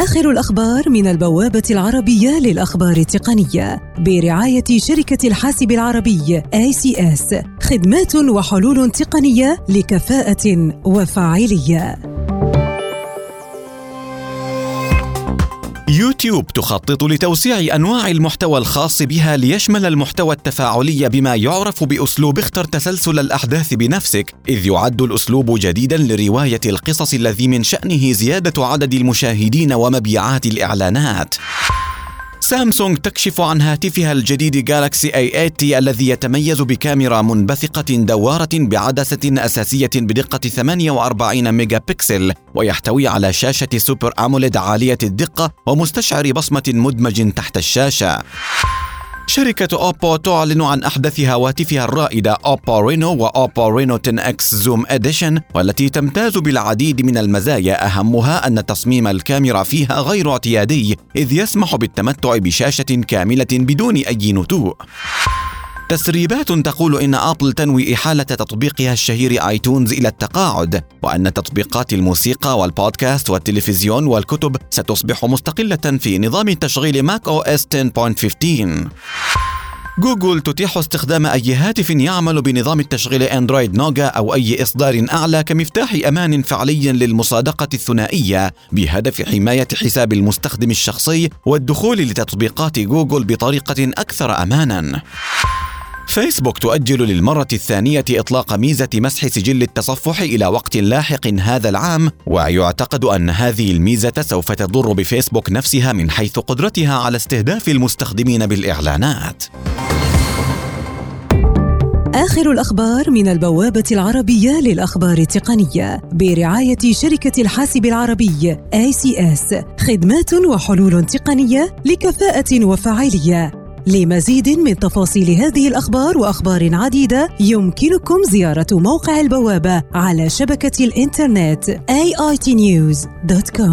آخر الأخبار من البوابة العربية للأخبار التقنية برعاية شركة الحاسب العربي ACS خدمات وحلول تقنية لكفاءة وفاعلية. يوتيوب تخطط لتوسيع أنواع المحتوى الخاص بها ليشمل المحتوى التفاعلي بما يعرف بأسلوب اختر تسلسل الأحداث بنفسك إذ يعد الأسلوب جديدا لرواية القصص الذي من شأنه زيادة عدد المشاهدين ومبيعات الإعلانات. سامسونج تكشف عن هاتفها الجديد Galaxy A80 الذي يتميز بكاميرا منبثقة دوارة بعدسة أساسية بدقة 48 ميجا بكسل ويحتوي على شاشة Super AMOLED عالية الدقة ومستشعر بصمة مدمج تحت الشاشة. شركة Oppo تعلن عن أحدث هواتفها الرائدة Oppo Reno و Oppo Reno 10x Zoom Edition والتي تمتاز بالعديد من المزايا. أهمها أن تصميم الكاميرا فيها غير اعتيادي إذ يسمح بالتمتع بشاشة كاملة بدون أي نتوء. تسريبات تقول إن Apple تنوي إحالة تطبيقها الشهير iTunes إلى التقاعد وأن تطبيقات الموسيقى والبودكاست والتلفزيون والكتب ستصبح مستقلة في نظام تشغيل macOS 10.15 جوجل تتيح استخدام أي هاتف يعمل بنظام التشغيل Android Nougat أو أي إصدار أعلى كمفتاح أمان فعلي للمصادقة الثنائية بهدف حماية حساب المستخدم الشخصي والدخول لتطبيقات جوجل بطريقة أكثر أماناً. فيسبوك تؤجل للمرة الثانية إطلاق ميزة مسح سجل التصفح إلى وقت لاحق هذا العام، ويعتقد أن هذه الميزة سوف تضر بفيسبوك نفسها من حيث قدرتها على استهداف المستخدمين بالإعلانات. آخر الأخبار من البوابة العربية للأخبار التقنية برعاية شركة الحاسب العربي ACS خدمات وحلول تقنية لكفاءة وفاعلية لمزيد من تفاصيل هذه الأخبار وأخبار عديدة يمكنكم زيارة موقع البوابة على شبكة الإنترنت aitnews.com